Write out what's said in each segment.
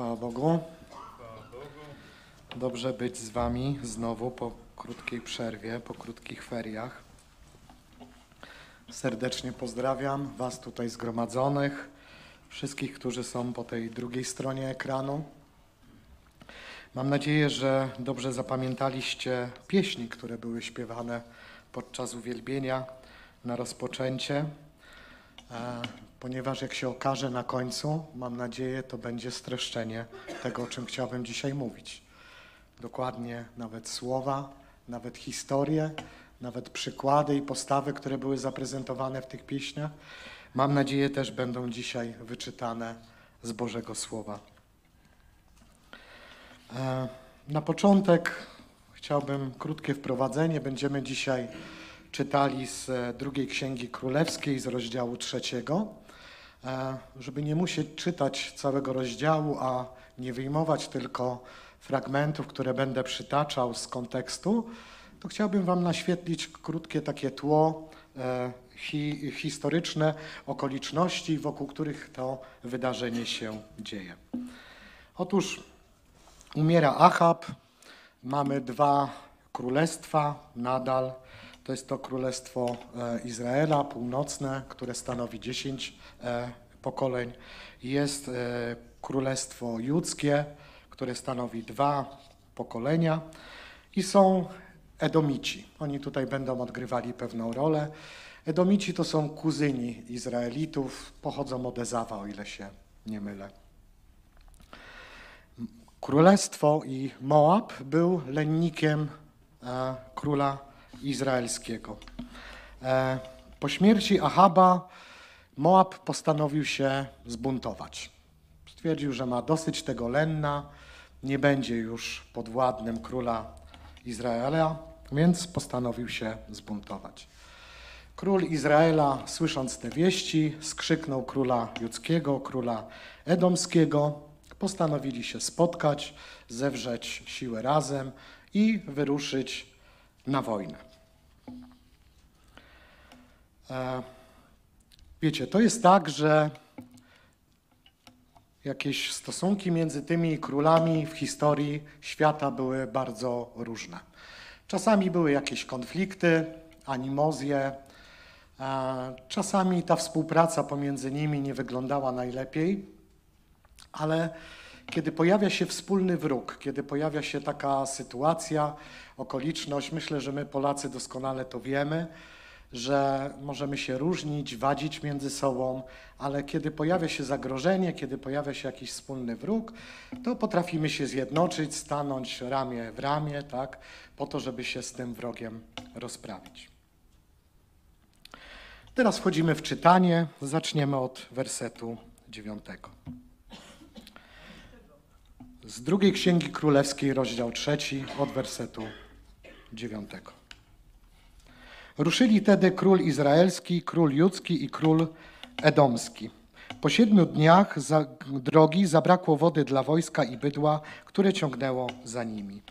Chwała Bogu. Dobrze być z Wami znowu po krótkiej przerwie, po krótkich feriach. Serdecznie pozdrawiam Was tutaj zgromadzonych, wszystkich, którzy są po tej drugiej stronie ekranu. Mam nadzieję, że dobrze zapamiętaliście pieśni, które były śpiewane podczas uwielbienia na rozpoczęcie, e, ponieważ jak się okaże na końcu, mam nadzieję, to będzie streszczenie tego, o czym chciałbym dzisiaj mówić. Dokładnie nawet słowa, nawet historie, nawet przykłady i postawy, które były zaprezentowane w tych pieśniach, mam nadzieję też będą dzisiaj wyczytane z Bożego Słowa. E, Na początek chciałbym krótkie wprowadzenie. Będziemy dzisiaj czytali z drugiej Księgi Królewskiej, z rozdziału trzeciego. E, Żeby nie musieć czytać całego rozdziału, a nie wyjmować tylko fragmentów, które będę przytaczał z kontekstu, to chciałbym Wam naświetlić krótkie takie tło e, hi, historyczne okoliczności, wokół których to wydarzenie się dzieje. Otóż Umiera Achab, mamy dwa królestwa nadal. To jest to królestwo e, Izraela północne, które stanowi 10 e, pokoleń. Jest e, królestwo judzkie, które stanowi dwa pokolenia. I są Edomici. Oni tutaj będą odgrywali pewną rolę. Edomici to są kuzyni Izraelitów, pochodzą od Ezawa, o ile się nie mylę. Królestwo i Moab był lennikiem króla izraelskiego. E, po śmierci Ahaba Moab postanowił się zbuntować. Stwierdził, że ma dosyć tego lenna, nie będzie już podwładnym króla Izraela, więc postanowił się zbuntować. Król Izraela, słysząc te wieści, skrzyknął króla judzkiego, króla edomskiego, postanowili się spotkać, zewrzeć siłę razem i wyruszyć na wojnę. E, Wiecie, to jest tak, że jakieś stosunki między tymi królami w historii świata były bardzo różne. Czasami były jakieś konflikty, animozje, e, czasami ta współpraca pomiędzy nimi nie wyglądała najlepiej. Ale kiedy pojawia się wspólny wróg, kiedy pojawia się taka sytuacja, okoliczność, myślę, że my Polacy doskonale to wiemy, że możemy się różnić, wadzić między sobą, ale kiedy pojawia się zagrożenie, kiedy pojawia się jakiś wspólny wróg, to potrafimy się zjednoczyć, stanąć ramię w ramię, tak, po to, żeby się z tym wrogiem rozprawić. Teraz wchodzimy w czytanie. Zaczniemy od wersetu dziewiątego. Z drugiej Księgi Królewskiej, rozdział trzeci, od wersetu dziewiątego. Ruszyli tedy król izraelski, król judzki i król edomski. Po siedmiu dniach za drogi zabrakło wody dla wojska i bydła, które ciągnęło za nimi.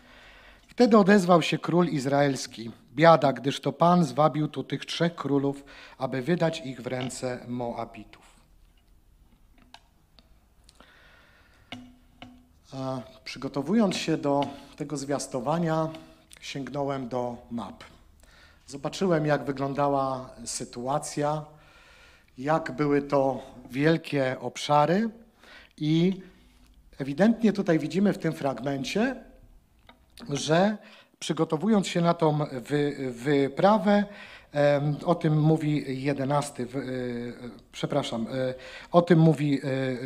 Wtedy odezwał się król izraelski. Biada, gdyż to Pan zwabił tu tych trzech królów, aby wydać ich w ręce Moabitów. A Przygotowując się do tego zwiastowania, sięgnąłem do map. Zobaczyłem, jak wyglądała sytuacja, jak były to wielkie obszary, i ewidentnie tutaj widzimy w tym fragmencie, że przygotowując się na tą wy, wyprawę, o tym mówi jedenasty, y, przepraszam, y, o tym mówi,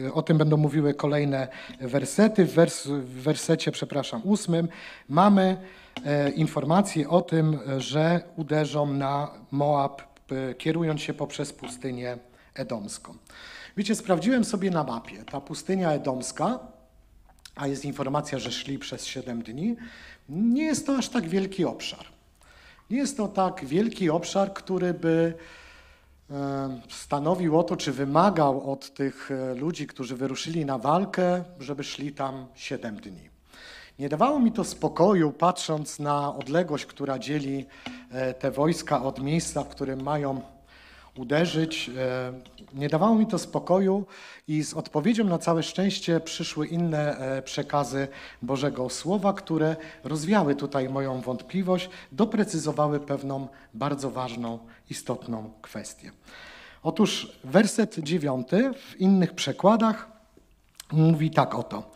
y, o tym będą mówiły kolejne wersety. W, wers, w wersecie, przepraszam, ósmym mamy e, informację o tym, że uderzą na Moab, y, kierując się poprzez pustynię edomską. Wiecie, sprawdziłem sobie na mapie, ta pustynia edomska, a jest informacja, że szli przez 7 dni, nie jest to aż tak wielki obszar. Nie jest to tak wielki obszar, który by e, stanowił o to, czy wymagał od tych e, ludzi, którzy wyruszyli na walkę, żeby szli tam 7 dni. Nie dawało mi to spokoju, patrząc na odległość, która dzieli e, te wojska od miejsca, w którym mają uderzyć. E, nie dawało mi to spokoju i z odpowiedzią na całe szczęście przyszły inne e, przekazy Bożego Słowa, które rozwiały tutaj moją wątpliwość, doprecyzowały pewną bardzo ważną, istotną kwestię. Otóż werset dziewiąty w innych przekładach mówi tak oto.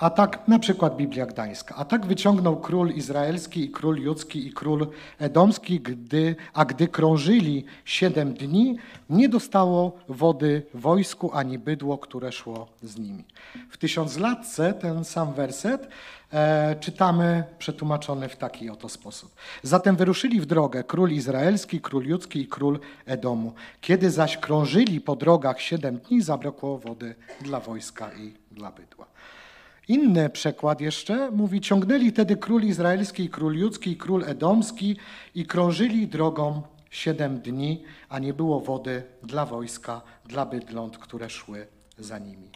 A tak, na przykład Biblia Gdańska. A tak wyciągnął król izraelski i król judzki i król edomski, gdy, a gdy krążyli siedem dni, nie dostało wody wojsku ani bydło, które szło z nimi. W tysiąclatce ten sam werset e, czytamy przetłumaczony w taki oto sposób. Zatem wyruszyli w drogę król izraelski, król judzki i król Edomu. Kiedy zaś krążyli po drogach siedem dni, zabrakło wody dla wojska i dla bydła. Inny przekład jeszcze mówi: Ciągnęli wtedy król izraelski, król judzki, król edomski i krążyli drogą siedem dni, a nie było wody dla wojska, dla bydląt, które szły za nimi.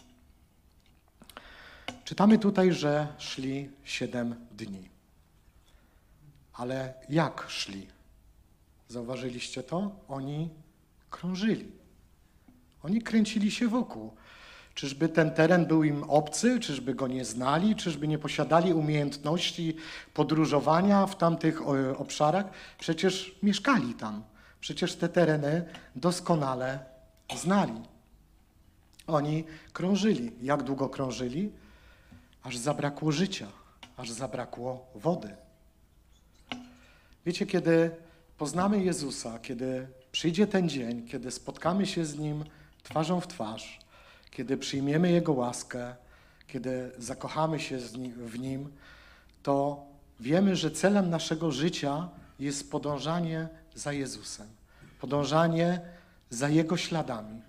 Czytamy tutaj, że szli siedem dni. Ale jak szli? Zauważyliście to? Oni krążyli. Oni kręcili się wokół. Czyżby ten teren był im obcy, czyżby go nie znali, czyżby nie posiadali umiejętności podróżowania w tamtych e, obszarach? Przecież mieszkali tam, przecież te tereny doskonale znali. Oni krążyli. Jak długo krążyli? Aż zabrakło życia, aż zabrakło wody. Wiecie, kiedy poznamy Jezusa, kiedy przyjdzie ten dzień, kiedy spotkamy się z Nim twarzą w twarz, kiedy przyjmiemy Jego łaskę, kiedy zakochamy się w Nim, to wiemy, że celem naszego życia jest podążanie za Jezusem, podążanie za Jego śladami.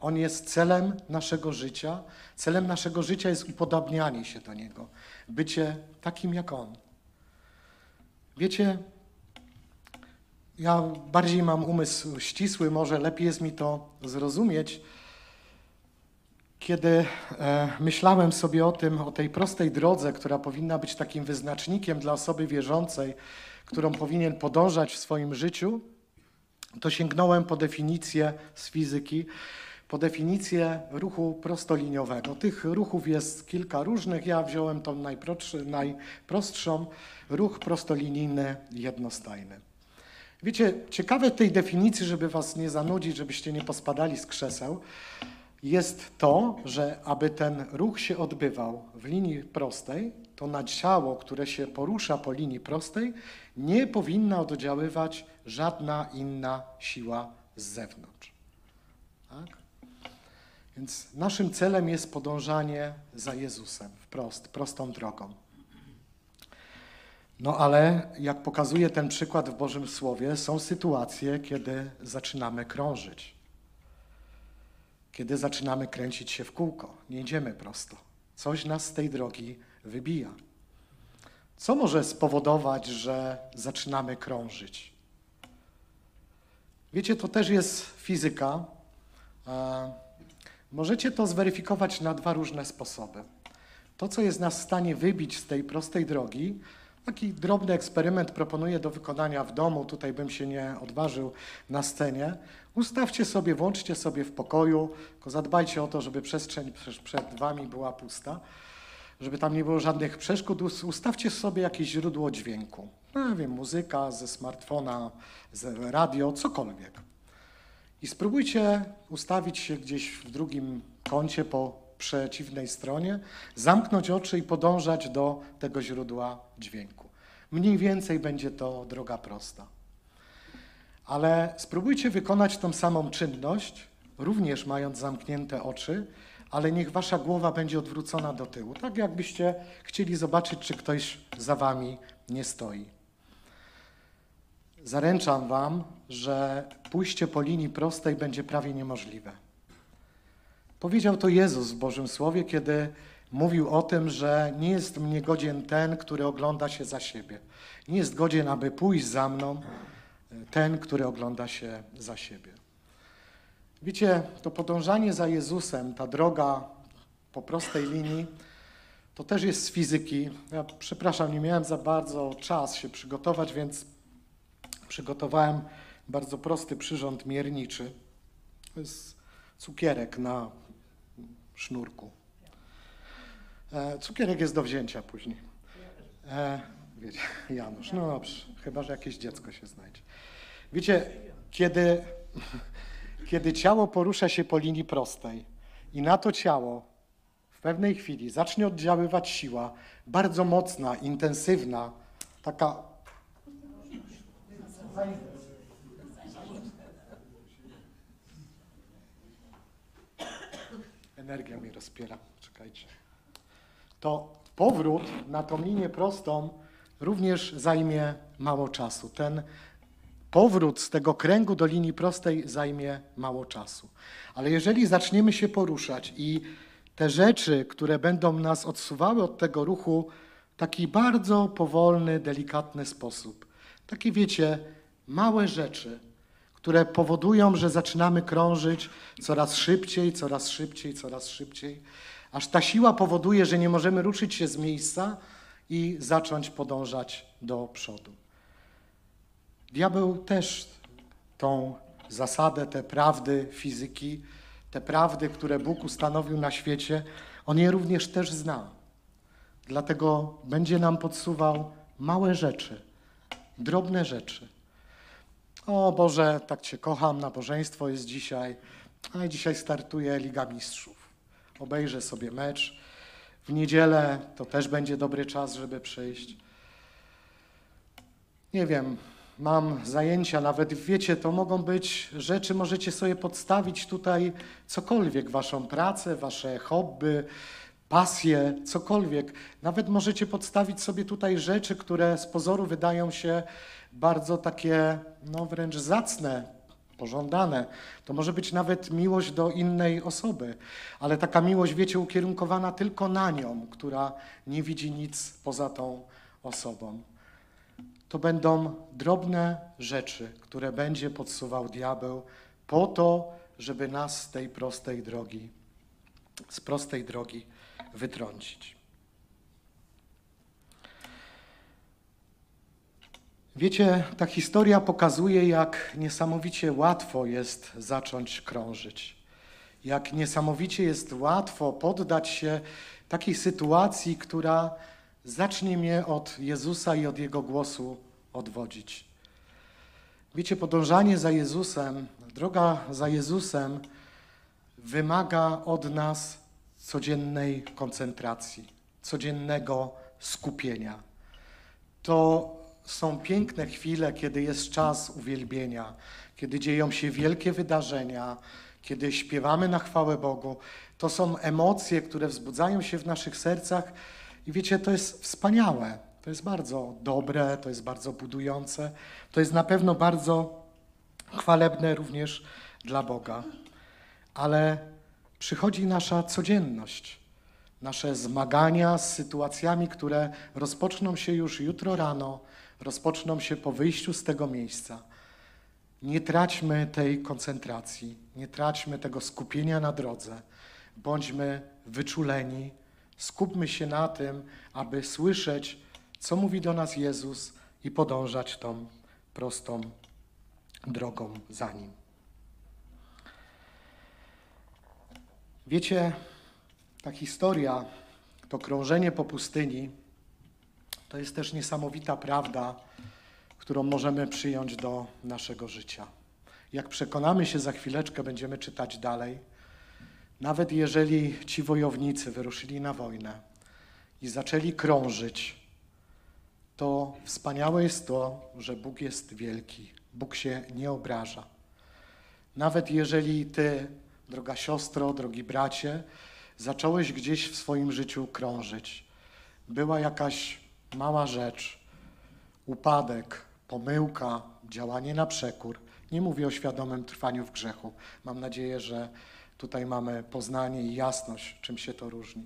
On jest celem naszego życia. Celem naszego życia jest upodobnianie się do Niego, bycie takim jak On. Wiecie, ja bardziej mam umysł ścisły, może lepiej jest mi to zrozumieć. Kiedy e, myślałem sobie o tym, o tej prostej drodze, która powinna być takim wyznacznikiem dla osoby wierzącej, którą powinien podążać w swoim życiu, to sięgnąłem po definicję z fizyki, po definicję ruchu prostoliniowego. Tych ruchów jest kilka różnych, ja wziąłem tą najprostszą, ruch prostolinijny jednostajny. Wiecie, ciekawe tej definicji, żeby was nie zanudzić, żebyście nie pospadali z krzeseł, jest to, że aby ten ruch się odbywał w linii prostej, to na ciało, które się porusza po linii prostej, nie powinna oddziaływać żadna inna siła z zewnątrz. Tak? Więc naszym celem jest podążanie za Jezusem wprost, prostą drogą. No ale jak pokazuje ten przykład w Bożym Słowie, są sytuacje, kiedy zaczynamy krążyć kiedy zaczynamy kręcić się w kółko, nie idziemy prosto. Coś nas z tej drogi wybija. Co może spowodować, że zaczynamy krążyć? Wiecie, to też jest fizyka. Możecie to zweryfikować na dwa różne sposoby. To, co jest nas w stanie wybić z tej prostej drogi, taki drobny eksperyment proponuję do wykonania w domu. Tutaj bym się nie odważył na scenie. Ustawcie sobie, włączcie sobie w pokoju, tylko zadbajcie o to, żeby przestrzeń przed wami była pusta, żeby tam nie było żadnych przeszkód. Ustawcie sobie jakieś źródło dźwięku. No, wiem, muzyka ze smartfona, z radio, cokolwiek. I spróbujcie ustawić się gdzieś w drugim kącie po przeciwnej stronie, zamknąć oczy i podążać do tego źródła dźwięku. Mniej więcej będzie to droga prosta. Ale spróbujcie wykonać tą samą czynność, również mając zamknięte oczy, ale niech wasza głowa będzie odwrócona do tyłu, tak jakbyście chcieli zobaczyć, czy ktoś za wami nie stoi. Zaręczam wam, że pójście po linii prostej będzie prawie niemożliwe. Powiedział to Jezus w Bożym Słowie, kiedy mówił o tym, że nie jest mnie godzien ten, który ogląda się za siebie. Nie jest godzien, aby pójść za mną, ten, który ogląda się za siebie. Wiecie, to podążanie za Jezusem, ta droga po prostej linii, to też jest z fizyki. Ja przepraszam, nie miałem za bardzo czas się przygotować, więc przygotowałem bardzo prosty przyrząd mierniczy. To jest cukierek na sznurku. E, cukierek jest do wzięcia później. E, wiecie, Janusz, no dobrze, chyba, że jakieś dziecko się znajdzie. Wiecie, kiedy, kiedy ciało porusza się po linii prostej i na to ciało w pewnej chwili zacznie oddziaływać siła bardzo mocna, intensywna, taka Energia mi rozpiera, czekajcie. To powrót na tą linię prostą również zajmie mało czasu. Ten powrót z tego kręgu do linii prostej zajmie mało czasu. Ale jeżeli zaczniemy się poruszać i te rzeczy, które będą nas odsuwały od tego ruchu taki bardzo powolny, delikatny sposób, takie wiecie, małe rzeczy, które powodują, że zaczynamy krążyć coraz szybciej, coraz szybciej, coraz szybciej, aż ta siła powoduje, że nie możemy ruszyć się z miejsca i zacząć podążać do przodu. Diabeł też tą zasadę, te prawdy fizyki, te prawdy, które Bóg ustanowił na świecie, on je również też zna. Dlatego będzie nam podsuwał małe rzeczy, drobne rzeczy. O Boże, tak Cię kocham, nabożeństwo jest dzisiaj, a dzisiaj startuje Liga Mistrzów. Obejrzę sobie mecz. W niedzielę to też będzie dobry czas, żeby przyjść. Nie wiem, mam zajęcia, nawet wiecie, to mogą być rzeczy, możecie sobie podstawić tutaj cokolwiek, waszą pracę, wasze hobby, pasje, cokolwiek. Nawet możecie podstawić sobie tutaj rzeczy, które z pozoru wydają się bardzo takie, no wręcz zacne, pożądane. To może być nawet miłość do innej osoby, ale taka miłość, wiecie, ukierunkowana tylko na nią, która nie widzi nic poza tą osobą. To będą drobne rzeczy, które będzie podsuwał diabeł po to, żeby nas z tej prostej drogi, z prostej drogi wytrącić. Wiecie, ta historia pokazuje, jak niesamowicie łatwo jest zacząć krążyć. Jak niesamowicie jest łatwo poddać się takiej sytuacji, która zacznie mnie od Jezusa i od Jego głosu odwodzić. Wiecie, podążanie za Jezusem, droga za Jezusem wymaga od nas codziennej koncentracji, codziennego skupienia. To są piękne chwile, kiedy jest czas uwielbienia, kiedy dzieją się wielkie wydarzenia, kiedy śpiewamy na chwałę Bogu. To są emocje, które wzbudzają się w naszych sercach i wiecie, to jest wspaniałe. To jest bardzo dobre, to jest bardzo budujące, to jest na pewno bardzo chwalebne również dla Boga. Ale przychodzi nasza codzienność, nasze zmagania z sytuacjami, które rozpoczną się już jutro rano, rozpoczną się po wyjściu z tego miejsca. Nie traćmy tej koncentracji, nie traćmy tego skupienia na drodze. Bądźmy wyczuleni, skupmy się na tym, aby słyszeć, co mówi do nas Jezus i podążać tą prostą drogą za Nim. Wiecie, ta historia, to krążenie po pustyni, to jest też niesamowita prawda, którą możemy przyjąć do naszego życia. Jak przekonamy się za chwileczkę, będziemy czytać dalej. Nawet jeżeli ci wojownicy wyruszyli na wojnę i zaczęli krążyć, to wspaniałe jest to, że Bóg jest wielki. Bóg się nie obraża. Nawet jeżeli ty, droga siostro, drogi bracie, zacząłeś gdzieś w swoim życiu krążyć, była jakaś mała rzecz, upadek, pomyłka, działanie na przekór. Nie mówię o świadomym trwaniu w grzechu. Mam nadzieję, że tutaj mamy poznanie i jasność, czym się to różni.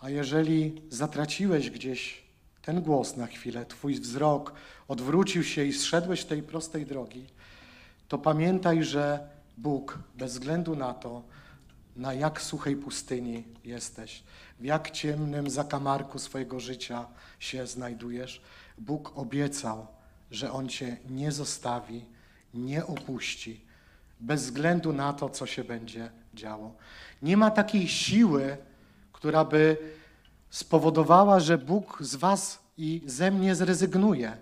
A jeżeli zatraciłeś gdzieś ten głos na chwilę, twój wzrok odwrócił się i zszedłeś tej prostej drogi, to pamiętaj, że Bóg, bez względu na to, na jak suchej pustyni jesteś, w jak ciemnym zakamarku swojego życia się znajdujesz, Bóg obiecał, że On cię nie zostawi, nie opuści, bez względu na to, co się będzie działo. Nie ma takiej siły, która by spowodowała, że Bóg z Was i ze mnie zrezygnuje.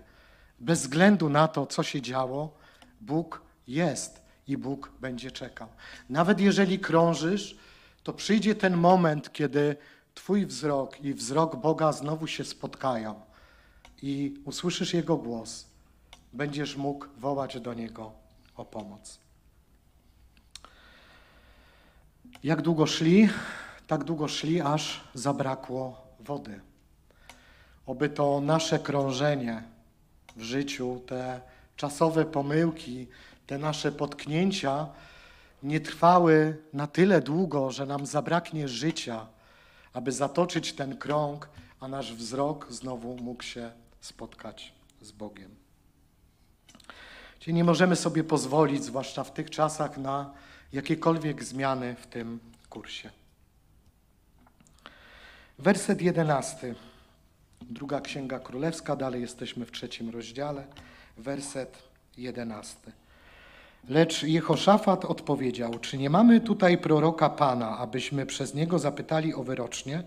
Bez względu na to, co się działo, Bóg jest i Bóg będzie czekał. Nawet jeżeli krążysz, to przyjdzie ten moment, kiedy Twój wzrok i wzrok Boga znowu się spotkają i usłyszysz Jego głos. Będziesz mógł wołać do Niego o pomoc. Jak długo szli? Tak długo szli, aż zabrakło wody. Oby to nasze krążenie w życiu, te czasowe pomyłki, te nasze potknięcia nie trwały na tyle długo, że nam zabraknie życia, aby zatoczyć ten krąg, a nasz wzrok znowu mógł się spotkać z Bogiem. Czyli nie możemy sobie pozwolić, zwłaszcza w tych czasach, na jakiekolwiek zmiany w tym kursie. Werset jedenasty. Druga Księga Królewska, dalej jesteśmy w trzecim rozdziale, werset jedenasty. Lecz Jehoszafat odpowiedział, czy nie mamy tutaj proroka Pana, abyśmy przez niego zapytali o wyrocznie?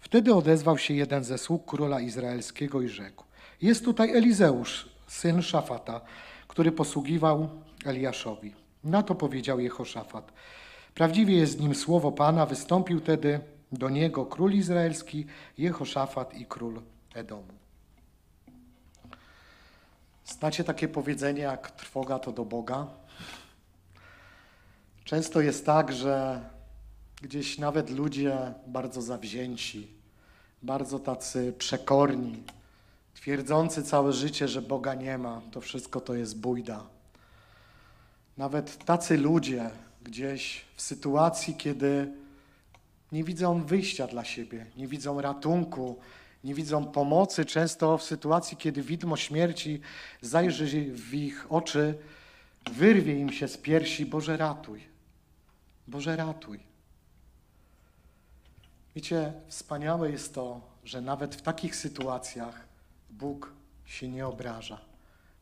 Wtedy odezwał się jeden ze sług króla izraelskiego i rzekł, jest tutaj Elizeusz, syn Szafata, który posługiwał Eliaszowi. Na to powiedział Jehoszafat. Prawdziwie jest nim słowo Pana. Wystąpił tedy do niego król izraelski, Jehoszafat i król Edomu. Znacie takie powiedzenie jak trwoga to do Boga? Często jest tak, że gdzieś nawet ludzie bardzo zawzięci, bardzo tacy przekorni, twierdzący całe życie, że Boga nie ma, to wszystko to jest bójda. Nawet tacy ludzie gdzieś w sytuacji, kiedy nie widzą wyjścia dla siebie, nie widzą ratunku, nie widzą pomocy, często w sytuacji, kiedy widmo śmierci zajrzy w ich oczy, wyrwie im się z piersi, Boże ratuj, Boże ratuj. Wiecie, wspaniałe jest to, że nawet w takich sytuacjach Bóg się nie obraża.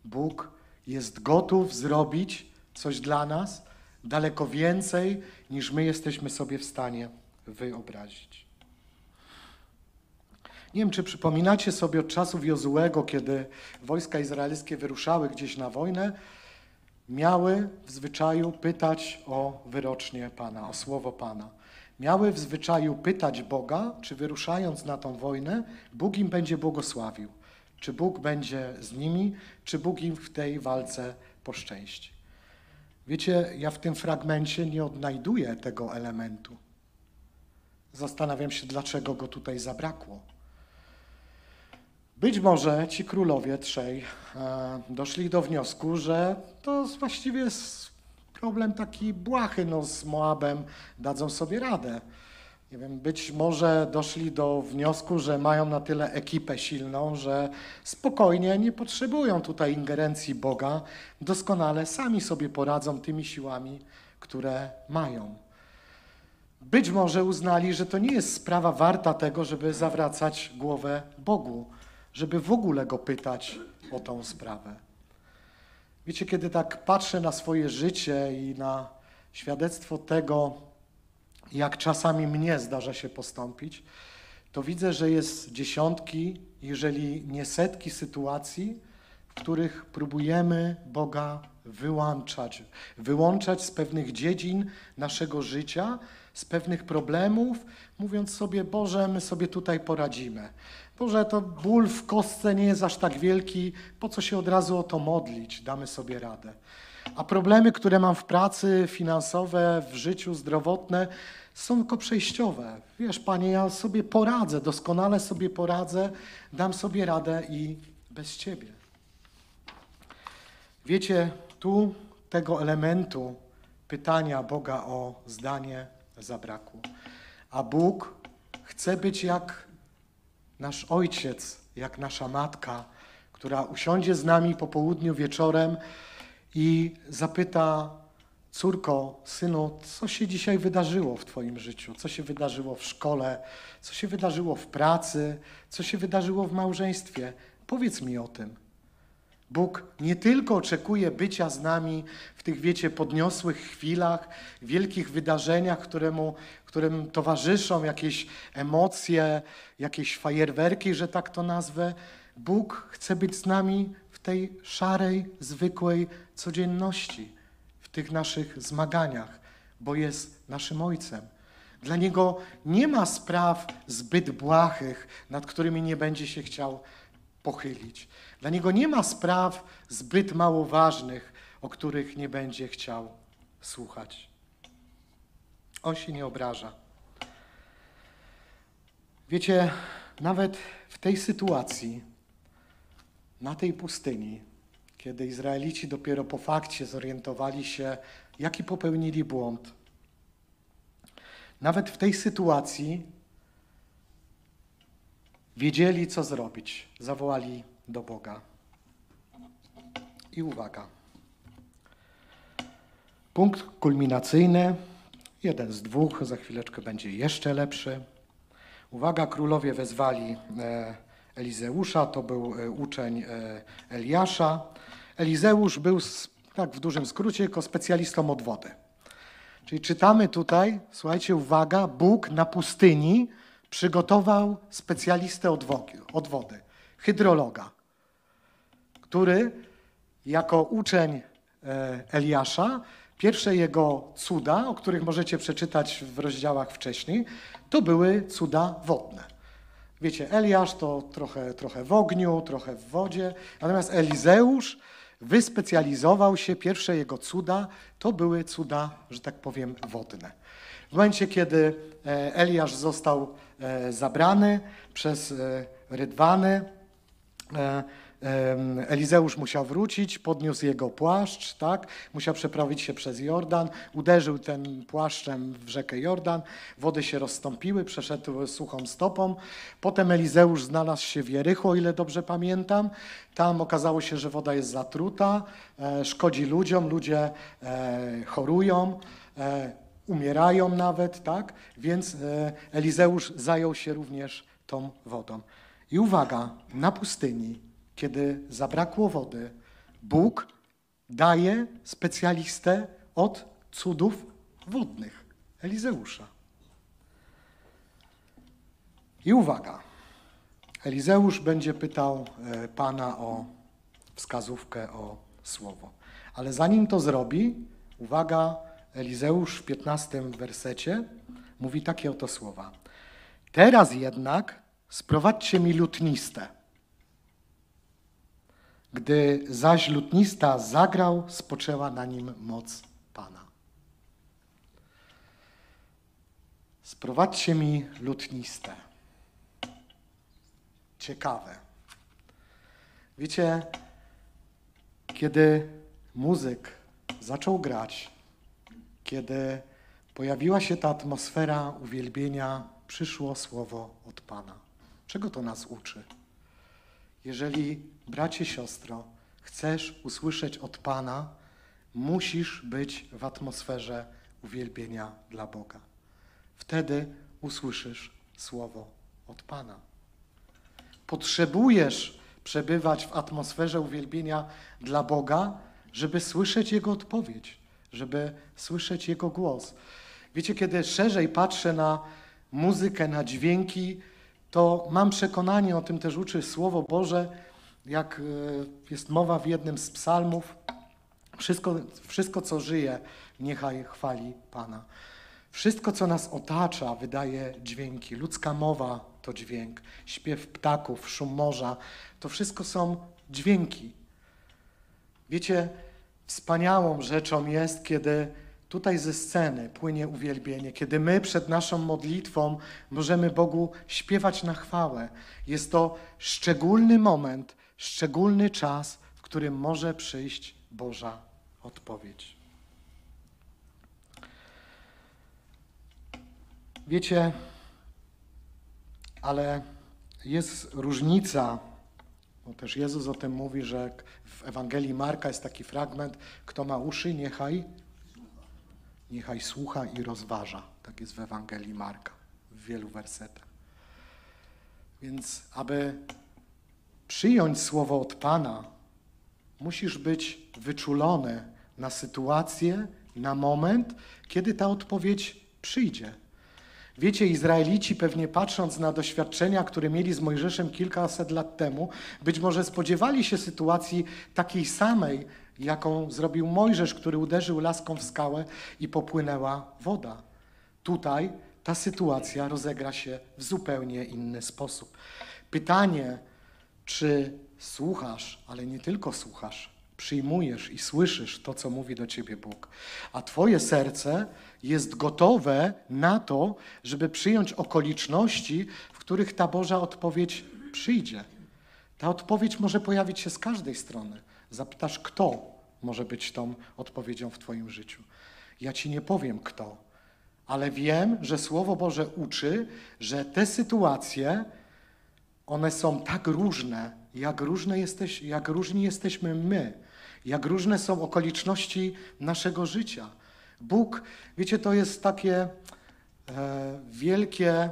Bóg jest gotów zrobić coś dla nas daleko więcej, niż my jesteśmy sobie w stanie wyobrazić. Nie wiem, czy przypominacie sobie od czasów Jozułego, kiedy wojska izraelskie wyruszały gdzieś na wojnę, miały w zwyczaju pytać o wyrocznie Pana, o słowo Pana. Miały w zwyczaju pytać Boga, czy wyruszając na tą wojnę, Bóg im będzie błogosławił. Czy Bóg będzie z nimi, czy Bóg im w tej walce poszczęści. Wiecie, ja w tym fragmencie nie odnajduję tego elementu. Zastanawiam się, dlaczego go tutaj zabrakło. Być może ci królowie trzej e, doszli do wniosku, że to właściwie jest problem taki błahy, no z Moabem dadzą sobie radę. Nie wiem, być może doszli do wniosku, że mają na tyle ekipę silną, że spokojnie nie potrzebują tutaj ingerencji Boga, doskonale sami sobie poradzą tymi siłami, które mają. Być może uznali, że to nie jest sprawa warta tego, żeby zawracać głowę Bogu, żeby w ogóle go pytać o tą sprawę. Wiecie, kiedy tak patrzę na swoje życie i na świadectwo tego, jak czasami mnie zdarza się postąpić, to widzę, że jest dziesiątki, jeżeli nie setki sytuacji, w których próbujemy Boga wyłączać, wyłączać z pewnych dziedzin naszego życia, z pewnych problemów, mówiąc sobie, Boże, my sobie tutaj poradzimy. Boże, to ból w kostce nie jest aż tak wielki, po co się od razu o to modlić, damy sobie radę. A problemy, które mam w pracy, finansowe, w życiu, zdrowotne, są tylko przejściowe. Wiesz, Panie, ja sobie poradzę, doskonale sobie poradzę, dam sobie radę i bez Ciebie. Wiecie, tu tego elementu pytania Boga o zdanie zabrakło. A Bóg chce być jak nasz ojciec, jak nasza matka, która usiądzie z nami po południu wieczorem i zapyta Córko, synu, co się dzisiaj wydarzyło w Twoim życiu? Co się wydarzyło w szkole? Co się wydarzyło w pracy? Co się wydarzyło w małżeństwie? Powiedz mi o tym. Bóg nie tylko oczekuje bycia z nami w tych, wiecie, podniosłych chwilach, wielkich wydarzeniach, któremu, którym towarzyszą jakieś emocje, jakieś fajerwerki, że tak to nazwę. Bóg chce być z nami w tej szarej, zwykłej codzienności, w tych naszych zmaganiach, bo jest naszym Ojcem. Dla Niego nie ma spraw zbyt błahych, nad którymi nie będzie się chciał pochylić. Dla Niego nie ma spraw zbyt mało ważnych, o których nie będzie chciał słuchać. On się nie obraża. Wiecie, nawet w tej sytuacji, na tej pustyni, kiedy Izraelici dopiero po fakcie zorientowali się, jaki popełnili błąd, nawet w tej sytuacji wiedzieli, co zrobić. Zawołali do Boga. I uwaga. Punkt kulminacyjny, jeden z dwóch, za chwileczkę będzie jeszcze lepszy. Uwaga, królowie wezwali e, Elizeusza, to był e, uczeń e, Eliasza. Elizeusz był, tak w dużym skrócie, jako specjalistą od wody. Czyli czytamy tutaj, słuchajcie, uwaga, Bóg na pustyni przygotował specjalistę od wody, od wody hydrologa, który jako uczeń Eliasza, pierwsze jego cuda, o których możecie przeczytać w rozdziałach wcześniej, to były cuda wodne. Wiecie, Eliasz to trochę, trochę w ogniu, trochę w wodzie, natomiast Elizeusz wyspecjalizował się, pierwsze jego cuda to były cuda, że tak powiem, wodne. W momencie, kiedy Eliasz został zabrany przez rydwany, Elizeusz musiał wrócić, podniósł jego płaszcz, tak? musiał przeprawić się przez Jordan, uderzył ten płaszczem w rzekę Jordan, wody się rozstąpiły, przeszedł suchą stopą. Potem Elizeusz znalazł się w Jerychu, o ile dobrze pamiętam. Tam okazało się, że woda jest zatruta, e, szkodzi ludziom, ludzie e, chorują, e, umierają nawet, tak? Więc Elizeusz zajął się również tą wodą. I uwaga, na pustyni kiedy zabrakło wody, Bóg daje specjalistę od cudów wodnych, Elizeusza. I uwaga, Elizeusz będzie pytał e, Pana o wskazówkę, o słowo. Ale zanim to zrobi, uwaga, Elizeusz w 15 wersecie mówi takie oto słowa. Teraz jednak sprowadźcie mi lutniste. Gdy zaś lutnista zagrał, spoczęła na nim moc Pana. Sprowadźcie mi lutniste. Ciekawe. Wiecie, kiedy muzyk zaczął grać, kiedy pojawiła się ta atmosfera uwielbienia, przyszło słowo od Pana. Czego to nas uczy? Jeżeli, bracie, siostro, chcesz usłyszeć od Pana, musisz być w atmosferze uwielbienia dla Boga. Wtedy usłyszysz słowo od Pana. Potrzebujesz przebywać w atmosferze uwielbienia dla Boga, żeby słyszeć Jego odpowiedź, żeby słyszeć Jego głos. Wiecie, kiedy szerzej patrzę na muzykę, na dźwięki, to mam przekonanie, o tym też uczy Słowo Boże, jak e, jest mowa w jednym z psalmów, wszystko, wszystko co żyje, niechaj chwali Pana. Wszystko, co nas otacza, wydaje dźwięki. Ludzka mowa to dźwięk, śpiew ptaków, szum morza, to wszystko są dźwięki. Wiecie, wspaniałą rzeczą jest, kiedy Tutaj ze sceny płynie uwielbienie, kiedy my przed naszą modlitwą możemy Bogu śpiewać na chwałę. Jest to szczególny moment, szczególny czas, w którym może przyjść Boża odpowiedź. Wiecie, ale jest różnica, bo też Jezus o tym mówi, że w Ewangelii Marka jest taki fragment, kto ma uszy, niechaj niechaj słucha i rozważa. Tak jest w Ewangelii Marka, w wielu wersetach. Więc aby przyjąć słowo od Pana, musisz być wyczulony na sytuację, na moment, kiedy ta odpowiedź przyjdzie. Wiecie, Izraelici pewnie patrząc na doświadczenia, które mieli z Mojżeszem kilkaset lat temu, być może spodziewali się sytuacji takiej samej, jaką zrobił Mojżesz, który uderzył laską w skałę i popłynęła woda. Tutaj ta sytuacja rozegra się w zupełnie inny sposób. Pytanie, czy słuchasz, ale nie tylko słuchasz, przyjmujesz i słyszysz to, co mówi do ciebie Bóg, a twoje serce jest gotowe na to, żeby przyjąć okoliczności, w których ta Boża odpowiedź przyjdzie. Ta odpowiedź może pojawić się z każdej strony. Zapytasz, kto może być tą odpowiedzią w Twoim życiu. Ja Ci nie powiem, kto, ale wiem, że Słowo Boże uczy, że te sytuacje, one są tak różne, jak, różne jesteś, jak różni jesteśmy my, jak różne są okoliczności naszego życia. Bóg, wiecie, to jest takie e, wielkie,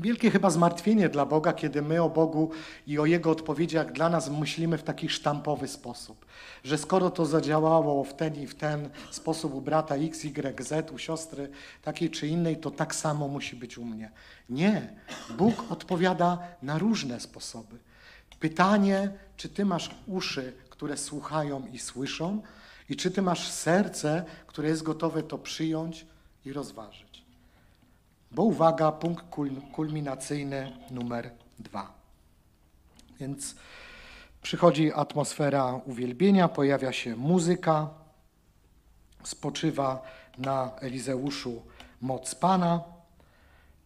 wielkie chyba zmartwienie dla Boga, kiedy my o Bogu i o Jego odpowiedziach dla nas myślimy w taki sztampowy sposób. Że skoro to zadziałało w ten i w ten sposób u brata X, Y, Z, u siostry takiej czy innej, to tak samo musi być u mnie. Nie. Bóg odpowiada na różne sposoby. Pytanie, czy ty masz uszy, które słuchają i słyszą, i czy ty masz serce, które jest gotowe to przyjąć i rozważyć. Bo uwaga, punkt kulminacyjny numer dwa. Więc przychodzi atmosfera uwielbienia, pojawia się muzyka, spoczywa na Elizeuszu moc Pana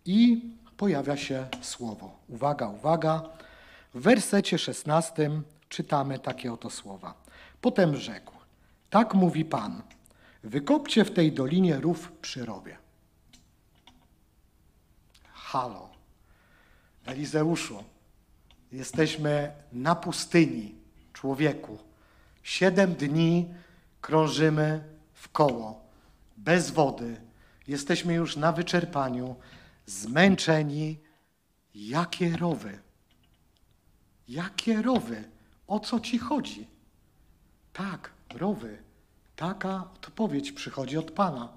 i pojawia się słowo. Uwaga, uwaga. W wersecie 16 czytamy takie oto słowa. Potem rzekł: Tak mówi Pan: Wykopcie w tej dolinie rów przy rowie. Halo. Elizeuszu, jesteśmy na pustyni, człowieku. Siedem dni krążymy w koło, bez wody. Jesteśmy już na wyczerpaniu, zmęczeni. Jakie rowy? Jakie rowy? O co ci chodzi? Tak, rowy. Taka odpowiedź przychodzi od Pana.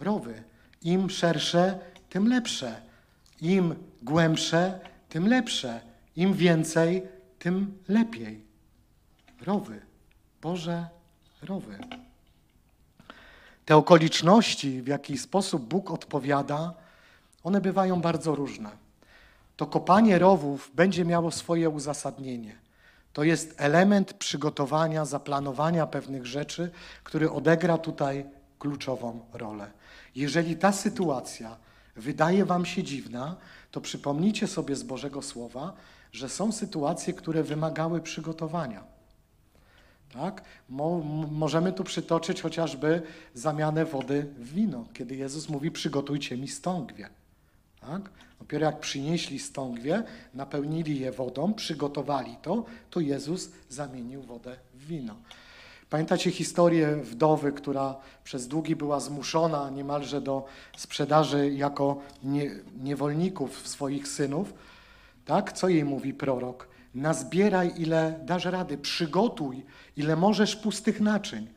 Rowy. Im szersze, tym lepsze. Im głębsze, tym lepsze. Im więcej, tym lepiej. Rowy. Boże, rowy. Te okoliczności, w jaki sposób Bóg odpowiada, one bywają bardzo różne. To kopanie rowów będzie miało swoje uzasadnienie. To jest element przygotowania, zaplanowania pewnych rzeczy, który odegra tutaj kluczową rolę. Jeżeli ta sytuacja wydaje Wam się dziwna, to przypomnijcie sobie z Bożego Słowa, że są sytuacje, które wymagały przygotowania. Tak? Mo możemy tu przytoczyć chociażby zamianę wody w wino, kiedy Jezus mówi: Przygotujcie mi stągwie. Tak? Dopiero jak przynieśli stągwie, napełnili je wodą, przygotowali to, to Jezus zamienił wodę w wino. Pamiętacie historię wdowy, która przez długi była zmuszona niemalże do sprzedaży jako nie, niewolników swoich synów? Tak? Co jej mówi prorok? Nazbieraj ile dasz rady, przygotuj ile możesz pustych naczyń.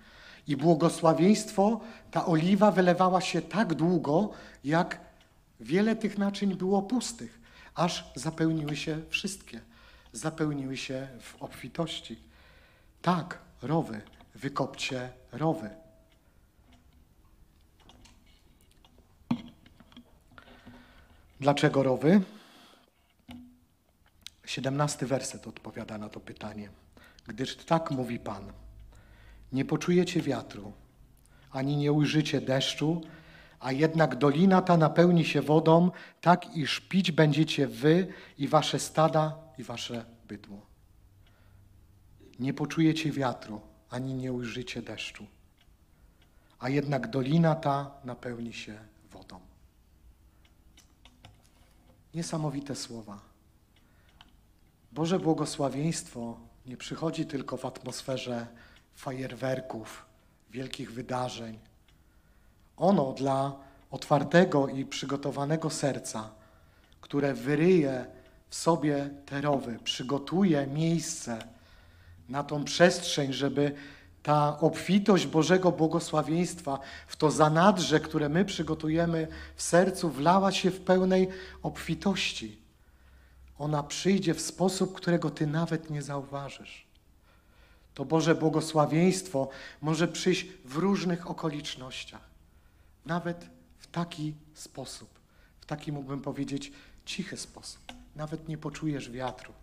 I błogosławieństwo, ta oliwa wylewała się tak długo, jak Wiele tych naczyń było pustych, aż zapełniły się wszystkie. Zapełniły się w obfitości. Tak, rowy, wykopcie rowy. Dlaczego rowy? Siedemnasty werset odpowiada na to pytanie. Gdyż tak mówi Pan, nie poczujecie wiatru, ani nie ujrzycie deszczu, a jednak dolina ta napełni się wodą, tak iż pić będziecie wy i wasze stada i wasze bydło. Nie poczujecie wiatru, ani nie ujrzycie deszczu, a jednak dolina ta napełni się wodą. Niesamowite słowa. Boże błogosławieństwo nie przychodzi tylko w atmosferze fajerwerków, wielkich wydarzeń, ono dla otwartego i przygotowanego serca, które wyryje w sobie te rowy, przygotuje miejsce na tą przestrzeń, żeby ta obfitość Bożego błogosławieństwa w to zanadrze, które my przygotujemy w sercu, wlała się w pełnej obfitości. Ona przyjdzie w sposób, którego ty nawet nie zauważysz. To Boże błogosławieństwo może przyjść w różnych okolicznościach, nawet w taki sposób, w taki mógłbym powiedzieć cichy sposób. Nawet nie poczujesz wiatru,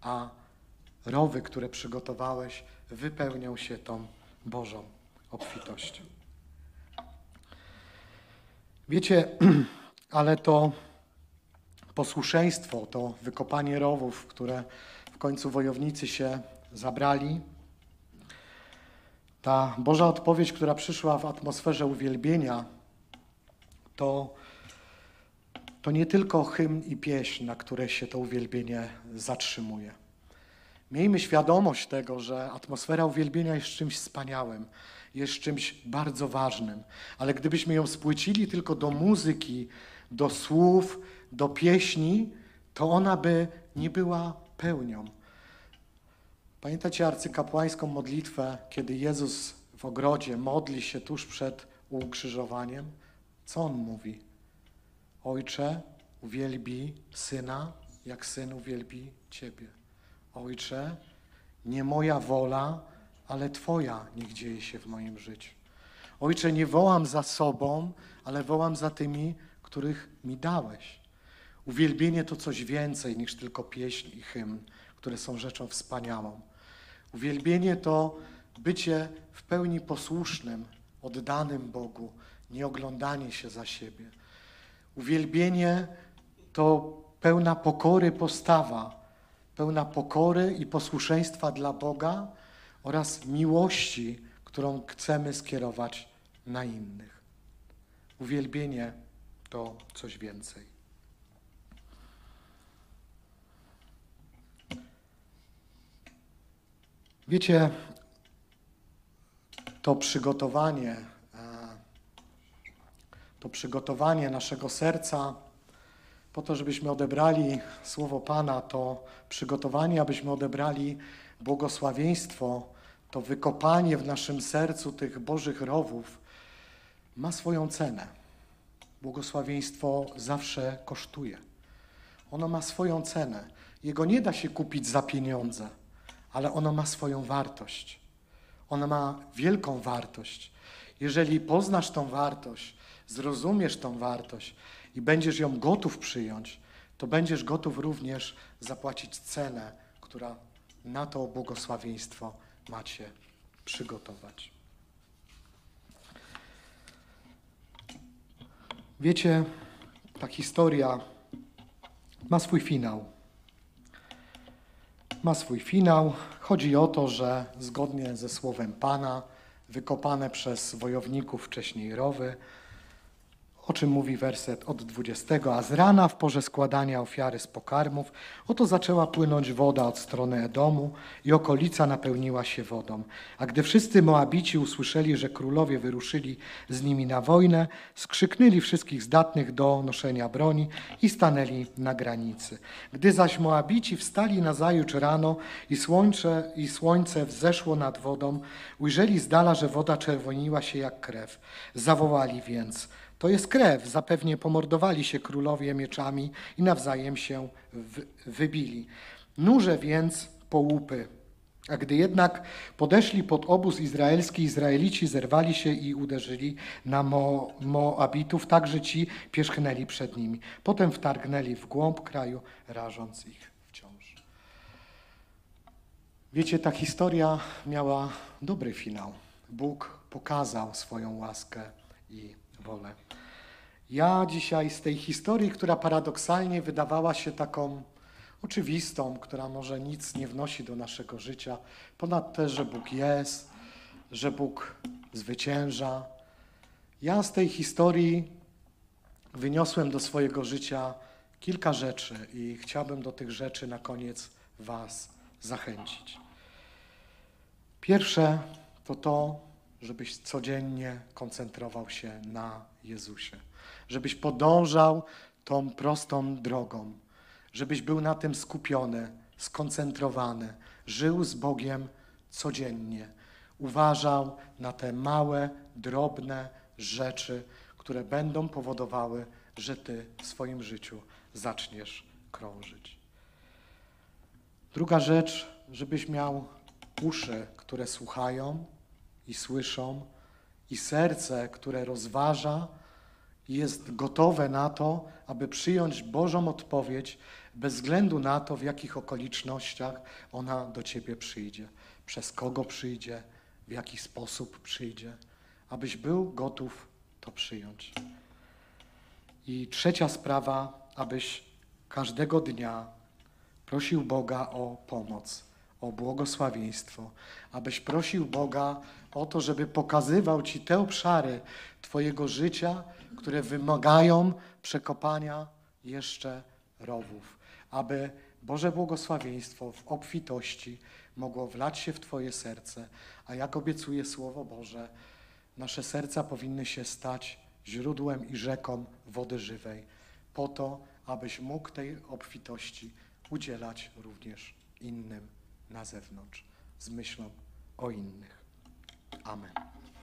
a rowy, które przygotowałeś, wypełnią się tą Bożą obfitością. Wiecie, ale to posłuszeństwo, to wykopanie rowów, które w końcu wojownicy się zabrali, ta Boża odpowiedź, która przyszła w atmosferze uwielbienia, to, to nie tylko hymn i pieśń, na które się to uwielbienie zatrzymuje. Miejmy świadomość tego, że atmosfera uwielbienia jest czymś wspaniałym, jest czymś bardzo ważnym, ale gdybyśmy ją spłycili tylko do muzyki, do słów, do pieśni, to ona by nie była pełnią. Pamiętacie arcykapłańską modlitwę, kiedy Jezus w ogrodzie modli się tuż przed ukrzyżowaniem? Co on mówi? Ojcze, uwielbi syna, jak syn uwielbi ciebie. Ojcze, nie moja wola, ale Twoja niech dzieje się w moim życiu. Ojcze, nie wołam za sobą, ale wołam za tymi, których mi dałeś. Uwielbienie to coś więcej niż tylko pieśń i hymn, które są rzeczą wspaniałą. Uwielbienie to bycie w pełni posłusznym, oddanym Bogu, nie oglądanie się za siebie. Uwielbienie to pełna pokory postawa, pełna pokory i posłuszeństwa dla Boga oraz miłości, którą chcemy skierować na innych. Uwielbienie to coś więcej. Wiecie, to przygotowanie, e, to przygotowanie naszego serca po to, żebyśmy odebrali słowo Pana, to przygotowanie, abyśmy odebrali błogosławieństwo, to wykopanie w naszym sercu tych Bożych rowów ma swoją cenę. Błogosławieństwo zawsze kosztuje. Ono ma swoją cenę. Jego nie da się kupić za pieniądze, ale ono ma swoją wartość. Ono ma wielką wartość. Jeżeli poznasz tą wartość, zrozumiesz tą wartość, i będziesz ją gotów przyjąć, to będziesz gotów również zapłacić cenę, która na to błogosławieństwo macie przygotować. Wiecie, ta historia ma swój finał. Ma swój finał. Chodzi o to, że zgodnie ze słowem Pana, wykopane przez wojowników wcześniej rowy, o czym mówi werset od 20. A z rana w porze składania ofiary z pokarmów, oto zaczęła płynąć woda od strony Edomu i okolica napełniła się wodą. A gdy wszyscy Moabici usłyszeli, że królowie wyruszyli z nimi na wojnę, skrzyknęli wszystkich zdatnych do noszenia broni i stanęli na granicy. Gdy zaś Moabici wstali na zajutrz rano i słońce, i słońce wzeszło nad wodą, ujrzeli z dala, że woda czerwoniła się jak krew. Zawołali więc – to jest krew. Zapewnie pomordowali się królowie mieczami i nawzajem się wybili. Nurze więc połupy. A gdy jednak podeszli pod obóz izraelski, Izraelici zerwali się i uderzyli na Mo Moabitów, tak że ci pierzchnęli przed nimi. Potem wtargnęli w głąb kraju, rażąc ich wciąż. Wiecie, ta historia miała dobry finał. Bóg pokazał swoją łaskę i wolę. Ja dzisiaj z tej historii, która paradoksalnie wydawała się taką oczywistą, która może nic nie wnosi do naszego życia, ponad to, że Bóg jest, że Bóg zwycięża. Ja z tej historii wyniosłem do swojego życia kilka rzeczy i chciałbym do tych rzeczy na koniec Was zachęcić. Pierwsze to to, żebyś codziennie koncentrował się na Jezusie, żebyś podążał tą prostą drogą, żebyś był na tym skupiony skoncentrowany, żył z Bogiem codziennie. Uważał na te małe, drobne rzeczy, które będą powodowały, że ty w swoim życiu zaczniesz krążyć. Druga rzecz, żebyś miał uszy, które słuchają i słyszą, i serce, które rozważa jest gotowe na to, aby przyjąć Bożą odpowiedź, bez względu na to, w jakich okolicznościach ona do ciebie przyjdzie, przez kogo przyjdzie, w jaki sposób przyjdzie, abyś był gotów to przyjąć. I trzecia sprawa, abyś każdego dnia prosił Boga o pomoc, o błogosławieństwo, abyś prosił Boga o to, żeby pokazywał Ci te obszary Twojego życia, które wymagają przekopania jeszcze rowów, aby Boże błogosławieństwo w obfitości mogło wlać się w Twoje serce, a jak obiecuje Słowo Boże, nasze serca powinny się stać źródłem i rzeką wody żywej, po to, abyś mógł tej obfitości udzielać również innym na zewnątrz, z myślą o innych. Amen.